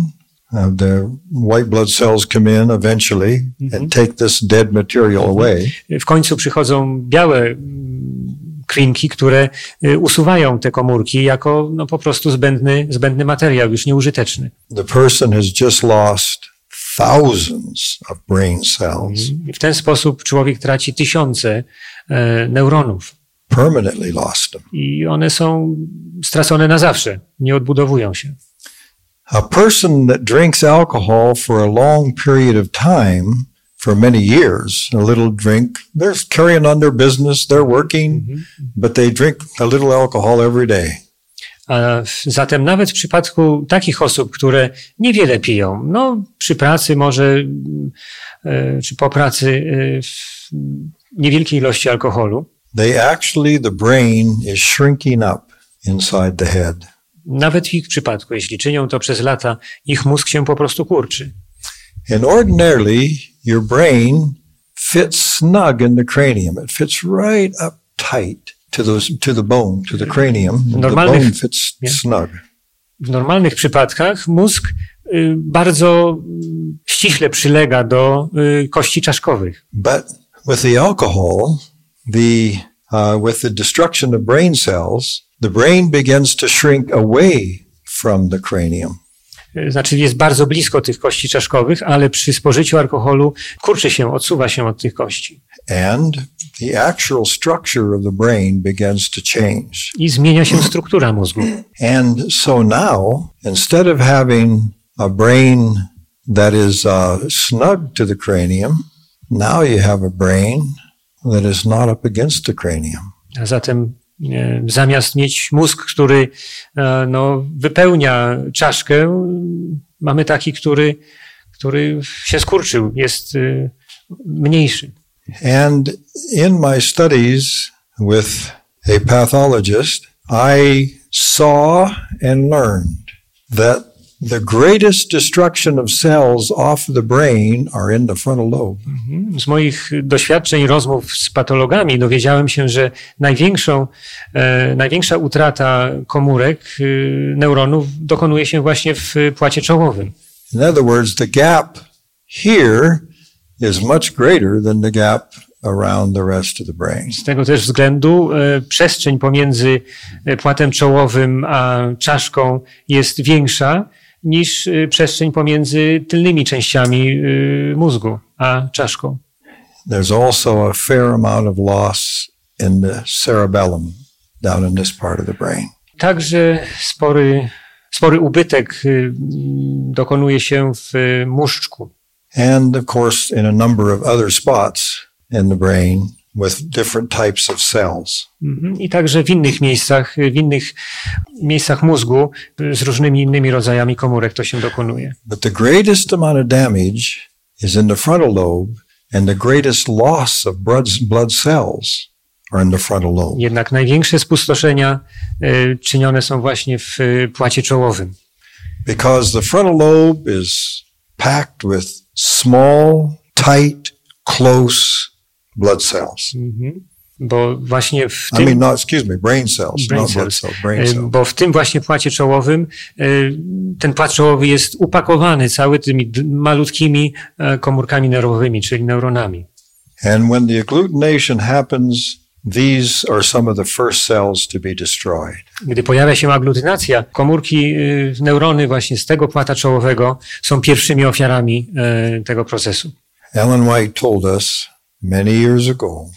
Uh, the white blood cells come in eventually and take this dead material away. W końcu przychodzą białe mm, krwinki, które y, usuwają te komórki jako no, po prostu zbędny, zbędny materiał, już nieużyteczny. The person has just lost thousands of brain cells, mhm. I w ten sposób człowiek traci tysiące e, neuronów permanently lost them. i one są stracone na zawsze, nie odbudowują się. A person that drinks alcohol for a long period of time, for many years, a little drink, they're carrying on their business, they're working, mhm. but they drink a little alcohol every day. Zatem nawet w przypadku takich osób, które niewiele piją, no przy pracy może, e, czy po pracy e, w niewielkiej ilości alkoholu, They actually, the brain is shrinking up inside the head. nawet w ich przypadku, jeśli czynią to przez lata, ich mózg się po prostu kurczy. And ordinarily, your brain fits snug in the cranium. It fits right up tight to those to the bone, to the cranium. The bone fits snug. W normalnych przypadkach mózg y, bardzo mm, ściśle przylega do y, kości czaszkowych. But with the alcohol, the uh, with the destruction of brain cells, the brain begins to shrink away from the cranium. Y, Znaczy jest bardzo blisko tych kości czaszkowych, ale przy spożyciu alkoholu kurczy się, odsuwa się od tych kości. And the actual structure of the brain begins to change. I zmienia się struktura mózgu. And so now, instead of having a brain that is uh, snug to the cranium, now you have a brain that is not up against the cranium. A zatem e, zamiast mieć mózg, który e, no, wypełnia czaszkę, mamy taki, który, który się skurczył, jest e, mniejszy. And in my studies with a pathologist, I saw and learned that the greatest destruction of cells off the brain are in the frontal lobe. Z moich doświadczeń, rozmów z patologami dowiedziałem się, że największą, e, największa utrata komórek, e, neuronów dokonuje się właśnie w płacie czołowym. In other words, the gap here is much greater than the gap around the rest of the brain. Z tego też względu e, przestrzeń pomiędzy e, płatem czołowym a czaszką jest większa niż e, przestrzeń pomiędzy tylnymi częściami e, mózgu a czaszką. There's also a fair amount of loss in the cerebellum down in this part of the brain. Także spory, spory ubytek dokonuje się w móżdżku. And of course, in a number of other spots in the brain with different types of cells. Mhm. I także w innych miejscach, w innych miejscach mózgu z różnymi innymi rodzajami komórek to się dokonuje. But the greatest amount of damage is in the frontal lobe, and the greatest loss of blood, blood cells are in the frontal lobe. Jednak największe spustoszenia e, czynione są właśnie w e, płacie czołowym. because the frontal lobe is packed with small, tight, close blood cells. Mhm. Bo właśnie w I tym, mean, not, excuse me, brain cells, Brain not blood cells. cells, brain e, cells. bo w tym właśnie płacie czołowym e, ten płat czołowy jest upakowany cały tymi malutkimi e, komórkami nerwowymi, czyli neuronami. And when the agglutination happens, these are some of the first cells to be destroyed. Gdy pojawia się aglutynacja, komórki, e, neurony właśnie z tego płata czołowego są pierwszymi ofiarami e, tego procesu. Ellen White told us many years ago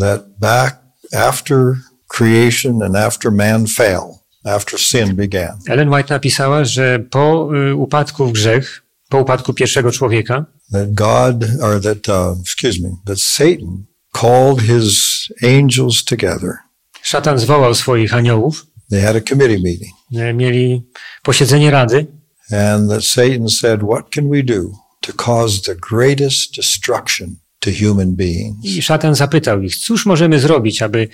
that back after creation and after man fell, after sin began, Ellen White napisała, że po e, upadku w grzech, po upadku pierwszego człowieka, that God, or that, uh, excuse me, that Satan called his angels together. szatan zwołał swoich aniołów, They had a committee meeting, e, mieli posiedzenie rady and that Satan said, What can we do to cause the greatest destruction to human beings? i szatan zapytał ich, cóż możemy zrobić, aby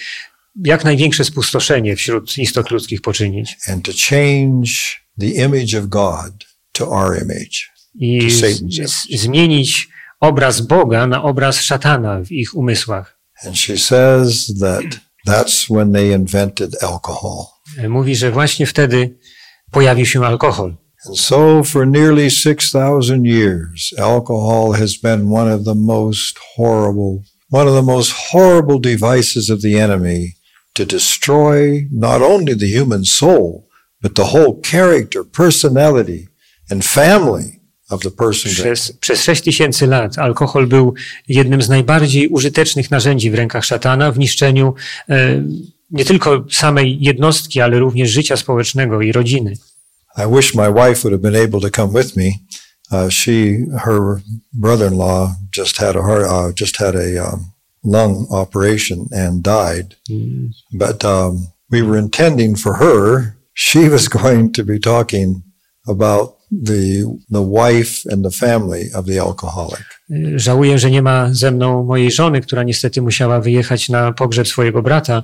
jak największe spustoszenie wśród istot ludzkich poczynić And to change the image of God to our image. i To Satan's z, zmienić obraz Boga na obraz szatana w ich umysłach. And she says that that's when they invented alcohol. E, Mówi, że właśnie wtedy pojawił się alkohol. And so for nearly 6,000 years, alcohol has been one of the most horrible, one of the most horrible devices of the enemy to destroy not only the human soul, but the whole character, personality, and family. Przez, przez 6 tysięcy lat alkohol był jednym z najbardziej użytecznych narzędzi w rękach szatana w niszczeniu e, nie tylko samej jednostki, ale również życia społecznego i rodziny. I wish my wife would have been able to come with me. Uh, she, her brother-in-law just had a heart, uh, just had a um, lung operation and died. Mm. But um, we were intending for her, she was going to be talking about the the wife and the family of the alcoholic. Żałuję, że nie ma ze mną mojej żony, która niestety musiała wyjechać na pogrzeb swojego brata.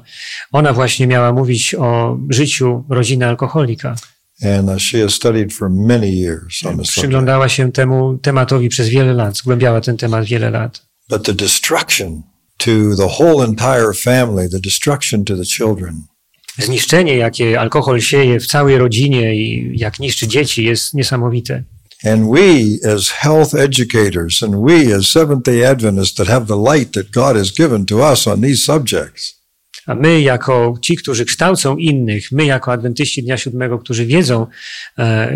Ona właśnie miała mówić o życiu rodziny alkoholika. And uh, she has studied for many years on subject. Przyglądała się temu tematowi przez wiele lat, zgłębiała ten temat wiele lat. But the destruction to the whole entire family, the destruction to the children, Zniszczenie, jakie alkohol sieje w całej rodzinie i jak niszczy dzieci, jest niesamowite. And we, as health educators, and we, as Seventh day Adventists, that have the light that God has given to us on these subjects, A my, jako ci, którzy kształcą innych, my, jako adwentyści Dnia Siódmego, którzy wiedzą e,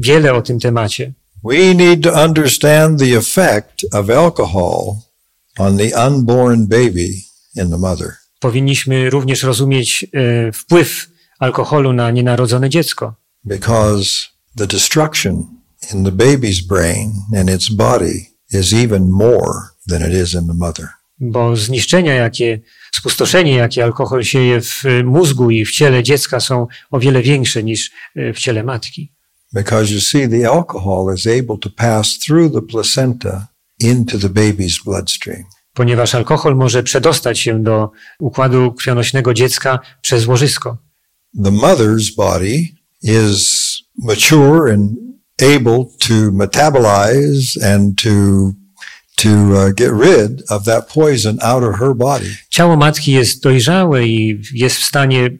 wiele o tym temacie, we need to understand the effect of alcohol on the unborn baby in the mother. Powinniśmy również rozumieć e, wpływ alkoholu na nienarodzone dziecko. because the destruction in the baby's brain and its body is even more than it is in the mother. Bo zniszczenia, jakie, spustoszenie, jakie alkohol sieje w mózgu i w ciele dziecka są o wiele większe niż e, w ciele matki. Because you see, the alcohol is able to pass through the placenta into the baby's bloodstream. Ponieważ alkohol może przedostać się do układu krwionośnego dziecka przez łożysko. The mother's body is mature and able to metabolize and to to uh, get rid of that poison out of her body. Ciało matki jest dojrzałe i jest w stanie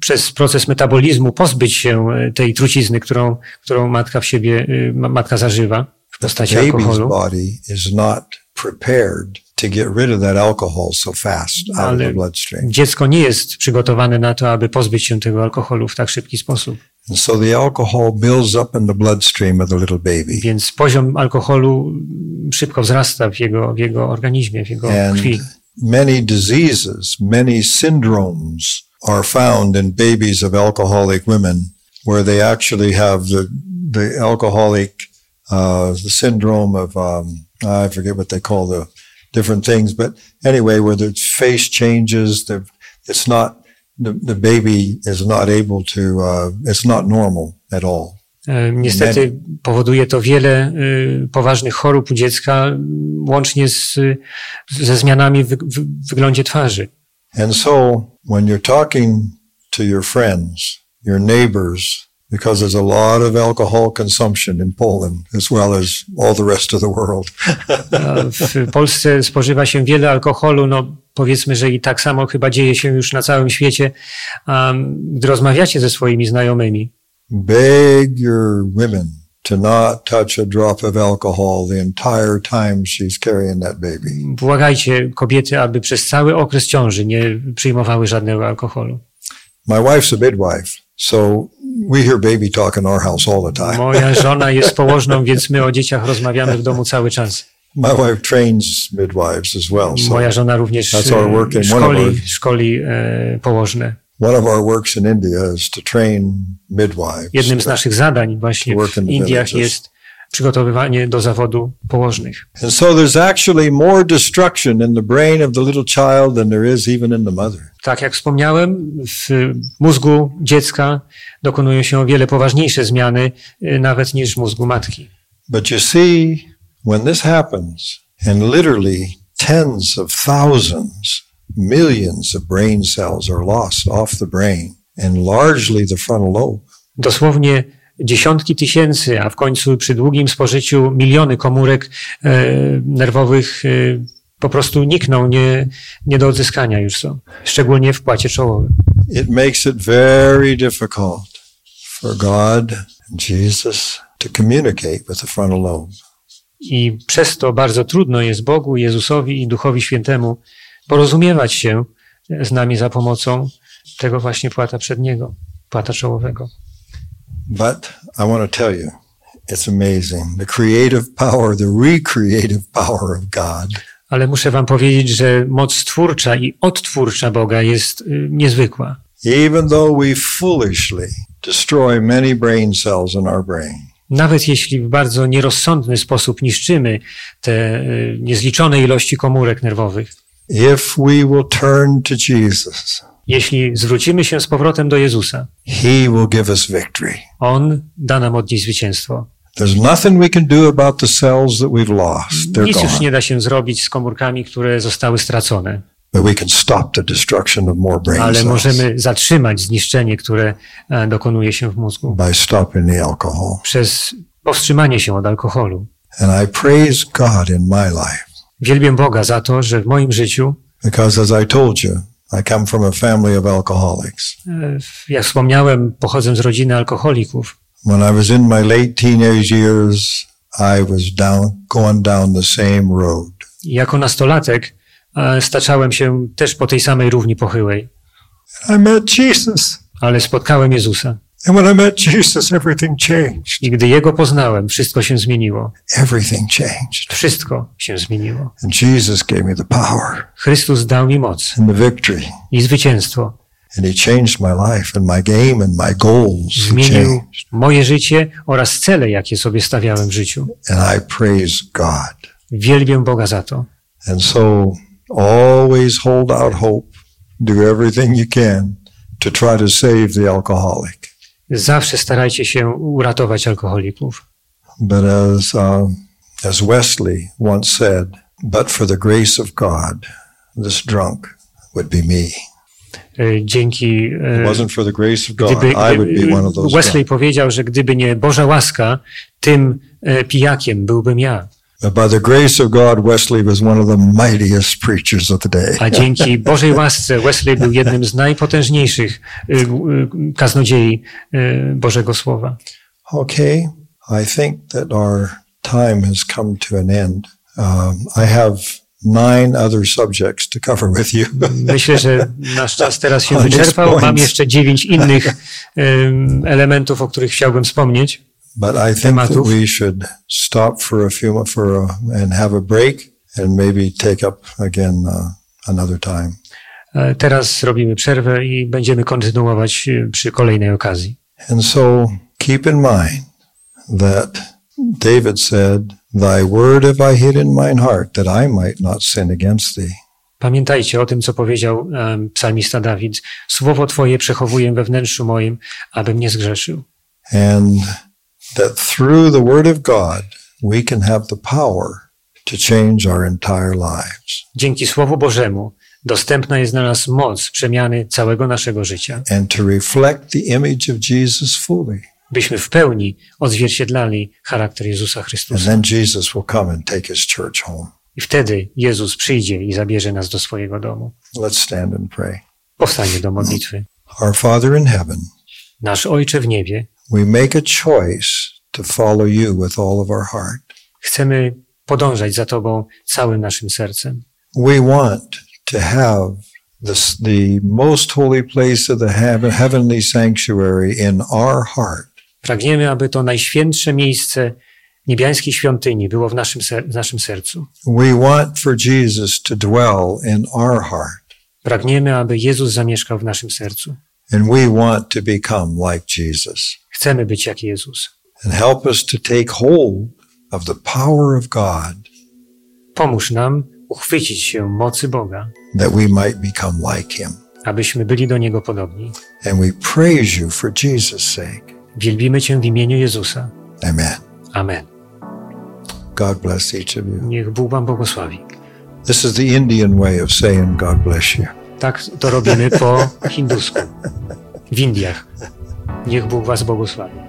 przez proces metabolizmu pozbyć się e, tej trucizny, którą, którą matka w siebie, y, ma- matka zażywa w postaci alkoholu. body is not prepared to get rid of that alcohol so fast out of the bloodstream. dziecko nie jest przygotowane na to, aby pozbyć się tego alkoholu w tak szybki sposób. And so the alcohol builds up in the bloodstream of the little baby. Więc poziom alkoholu szybko wzrasta w jego, w jego organizmie, w jego And krwi. many diseases, many syndromes are found in babies of alcoholic women where they actually have the, the alcoholic, uh, the syndrome of, um, I forget what they call the different things, but anyway, where the face changes, it's not, the, the baby is not able to, uh, it's not normal at all. E, Niestety powoduje to wiele y, poważnych chorób u dziecka, łącznie z, ze zmianami w, w wyglądzie twarzy. And so when you're talking to your friends, your neighbors, because there's a lot of alcohol consumption in Poland as well as all the rest of the world. W Polsce spożywa się wiele alkoholu, no powiedzmy, że i tak samo chyba dzieje się już na całym świecie. A gdy rozmawiacie ze swoimi znajomymi, Beg your women to not touch a drop of alcohol the entire time she's carrying that baby. błagajcie kobiety, aby przez cały okres ciąży nie przyjmowały żadnego alkoholu. My wife's a midwife, so we hear baby talk in our house all the time. Moja żona jest położną, więc my o dzieciach rozmawiamy w domu cały czas. My wife trains midwives as well. So Moja żona również That's our work e, in one of szkoli, our- szkoli e, położne. one of our works in India is to train midwives. Jednym z naszych zadań właśnie w Indiach jest przygotowywanie do zawodu położnych. And so there's actually more destruction in the brain of the little child than there is even in the mother. Tak jak wspomniałem, w mózgu dziecka dokonują się o wiele poważniejsze zmiany e, nawet niż w mózgu matki. But you see, when this happens, and literally tens of thousands, millions of brain cells are lost off the brain, and largely the frontal lobe. Dosłownie dziesiątki tysięcy, a w końcu przy długim spożyciu miliony komórek e, nerwowych e, po prostu nikną, nie, nie do odzyskania już są, szczególnie w płacie czołowym. It makes it very difficult for God Jesus to communicate with the frontal lobe. I przez to bardzo trudno jest Bogu, Jezusowi i Duchowi Świętemu porozumiewać się z nami za pomocą tego właśnie płata przedniego, płata czołowego. But I want to tell you, it's amazing. The creative power, the recreative power of God Ale muszę wam powiedzieć, że moc twórcza i odtwórcza Boga jest y, niezwykła. Even though we foolishly destroy many brain cells in our brain, Nawet jeśli w bardzo nierozsądny sposób niszczymy te y, niezliczone ilości komórek nerwowych, if we will turn to Jesus, jeśli zwrócimy się z powrotem do Jezusa, He will give us victory. On da nam od niej zwycięstwo. There's nothing we can do about the cells that we've lost. They're Nic już nie da się zrobić z komórkami, które zostały stracone, But we can stop the destruction of more brain ale możemy zatrzymać zniszczenie, które e, dokonuje się w mózgu by stopping the alcohol. przez powstrzymanie się od alkoholu. And I praise God in my life Wielbię Boga za to, że w moim życiu, because, as I told you, I come from a family of alcoholics. e, jak wspomniałem, pochodzę z rodziny alkoholików. When I was in my late teenage years, I was down, going down the same road. Jako nastolatek staczałem się też po tej samej równi pochyłej, I met Jesus. ale spotkałem Jezusa. And when I met Jesus, everything changed. I gdy Jego poznałem, wszystko się zmieniło. Everything changed. Wszystko się zmieniło. And Jesus gave me the power Chrystus dał mi moc and the victory. i zwycięstwo. And He changed my life and my game and my goals. Zmienił moje życie oraz cele, jakie sobie stawiałem w życiu. And I praise God. Wielbię Boga za to. And so always hold out hope. Do everything you can to try to save the alcoholic. Zawsze starajcie się uratować alkoholików. But as, um, as Wesley once said, but for the grace of God, this drunk would be me. E, Dzięki. E, wasn't for the grace of God, Gdyby, I would be one of those Wesley drunk. powiedział, że gdyby nie Boża łaska, tym e, pijakiem byłbym ja. By the grace of God, Wesley was one of the mightiest preachers of the day. A dzięki Bożej łasce Wesley był jednym z najpotężniejszych e, e, kaznodziei e, Bożego Słowa. Okay, I think that our time has come to an end. Um, I have nine other subjects to cover with you. Myślę, że nasz czas teraz się wyczerpał. Mam jeszcze dziewięć innych em, elementów, o których chciałbym wspomnieć. But I think that we should stop for a few for a, and have a break and maybe take up again uh, another time. E, Teraz robimy przerwę i będziemy kontynuować e, przy kolejnej okazji. And so keep in mind that David said, Thy word have I hid in mine heart that I might not sin against thee. Pamiętajcie o tym, co powiedział em, psalmista Dawid. Słowo Twoje przechowuję we wnętrzu moim, abym nie zgrzeszył. And that through the word of God, we can have the power to change our entire lives Dzięki Słowu Bożemu dostępna jest dla nas moc przemiany całego naszego życia, and to reflect the image of Jesus fully. byśmy w pełni odzwierciedlali charakter Jezusa And Chrystusa. then Jesus will come and take his church home. I wtedy Jezus przyjdzie i zabierze nas do swojego domu. Let's stand and pray. Powstanie do modlitwy. Our Father in heaven, Nasz Ojcze w niebie, we make a choice to follow you with all of our heart. chcemy podążać za Tobą całym naszym sercem. We want to have this, the most holy place of the heaven, heavenly sanctuary in our heart. Pragniemy, aby to najświętsze miejsce niebiańskiej świątyni było w naszym, ser- w naszym sercu. We want for Jesus to dwell in our heart. Pragniemy, aby Jezus zamieszkał w naszym sercu. And we want to become like Jesus. Chcemy być jak Jezus. And help us to take hold of the power of God Pomóż nam uchwycić się mocy Boga, that we might become like him. abyśmy byli do Niego podobni. And we praise you for Jesus' sake. Wielbimy Cię w imieniu Jezusa. Amen. Amen. God bless each of you. Niech Bóg Wam błogosławi. This is the Indian way of saying God bless you. Tak to robimy po hindusku. W Indiach. Niech Bóg Was błogosławi.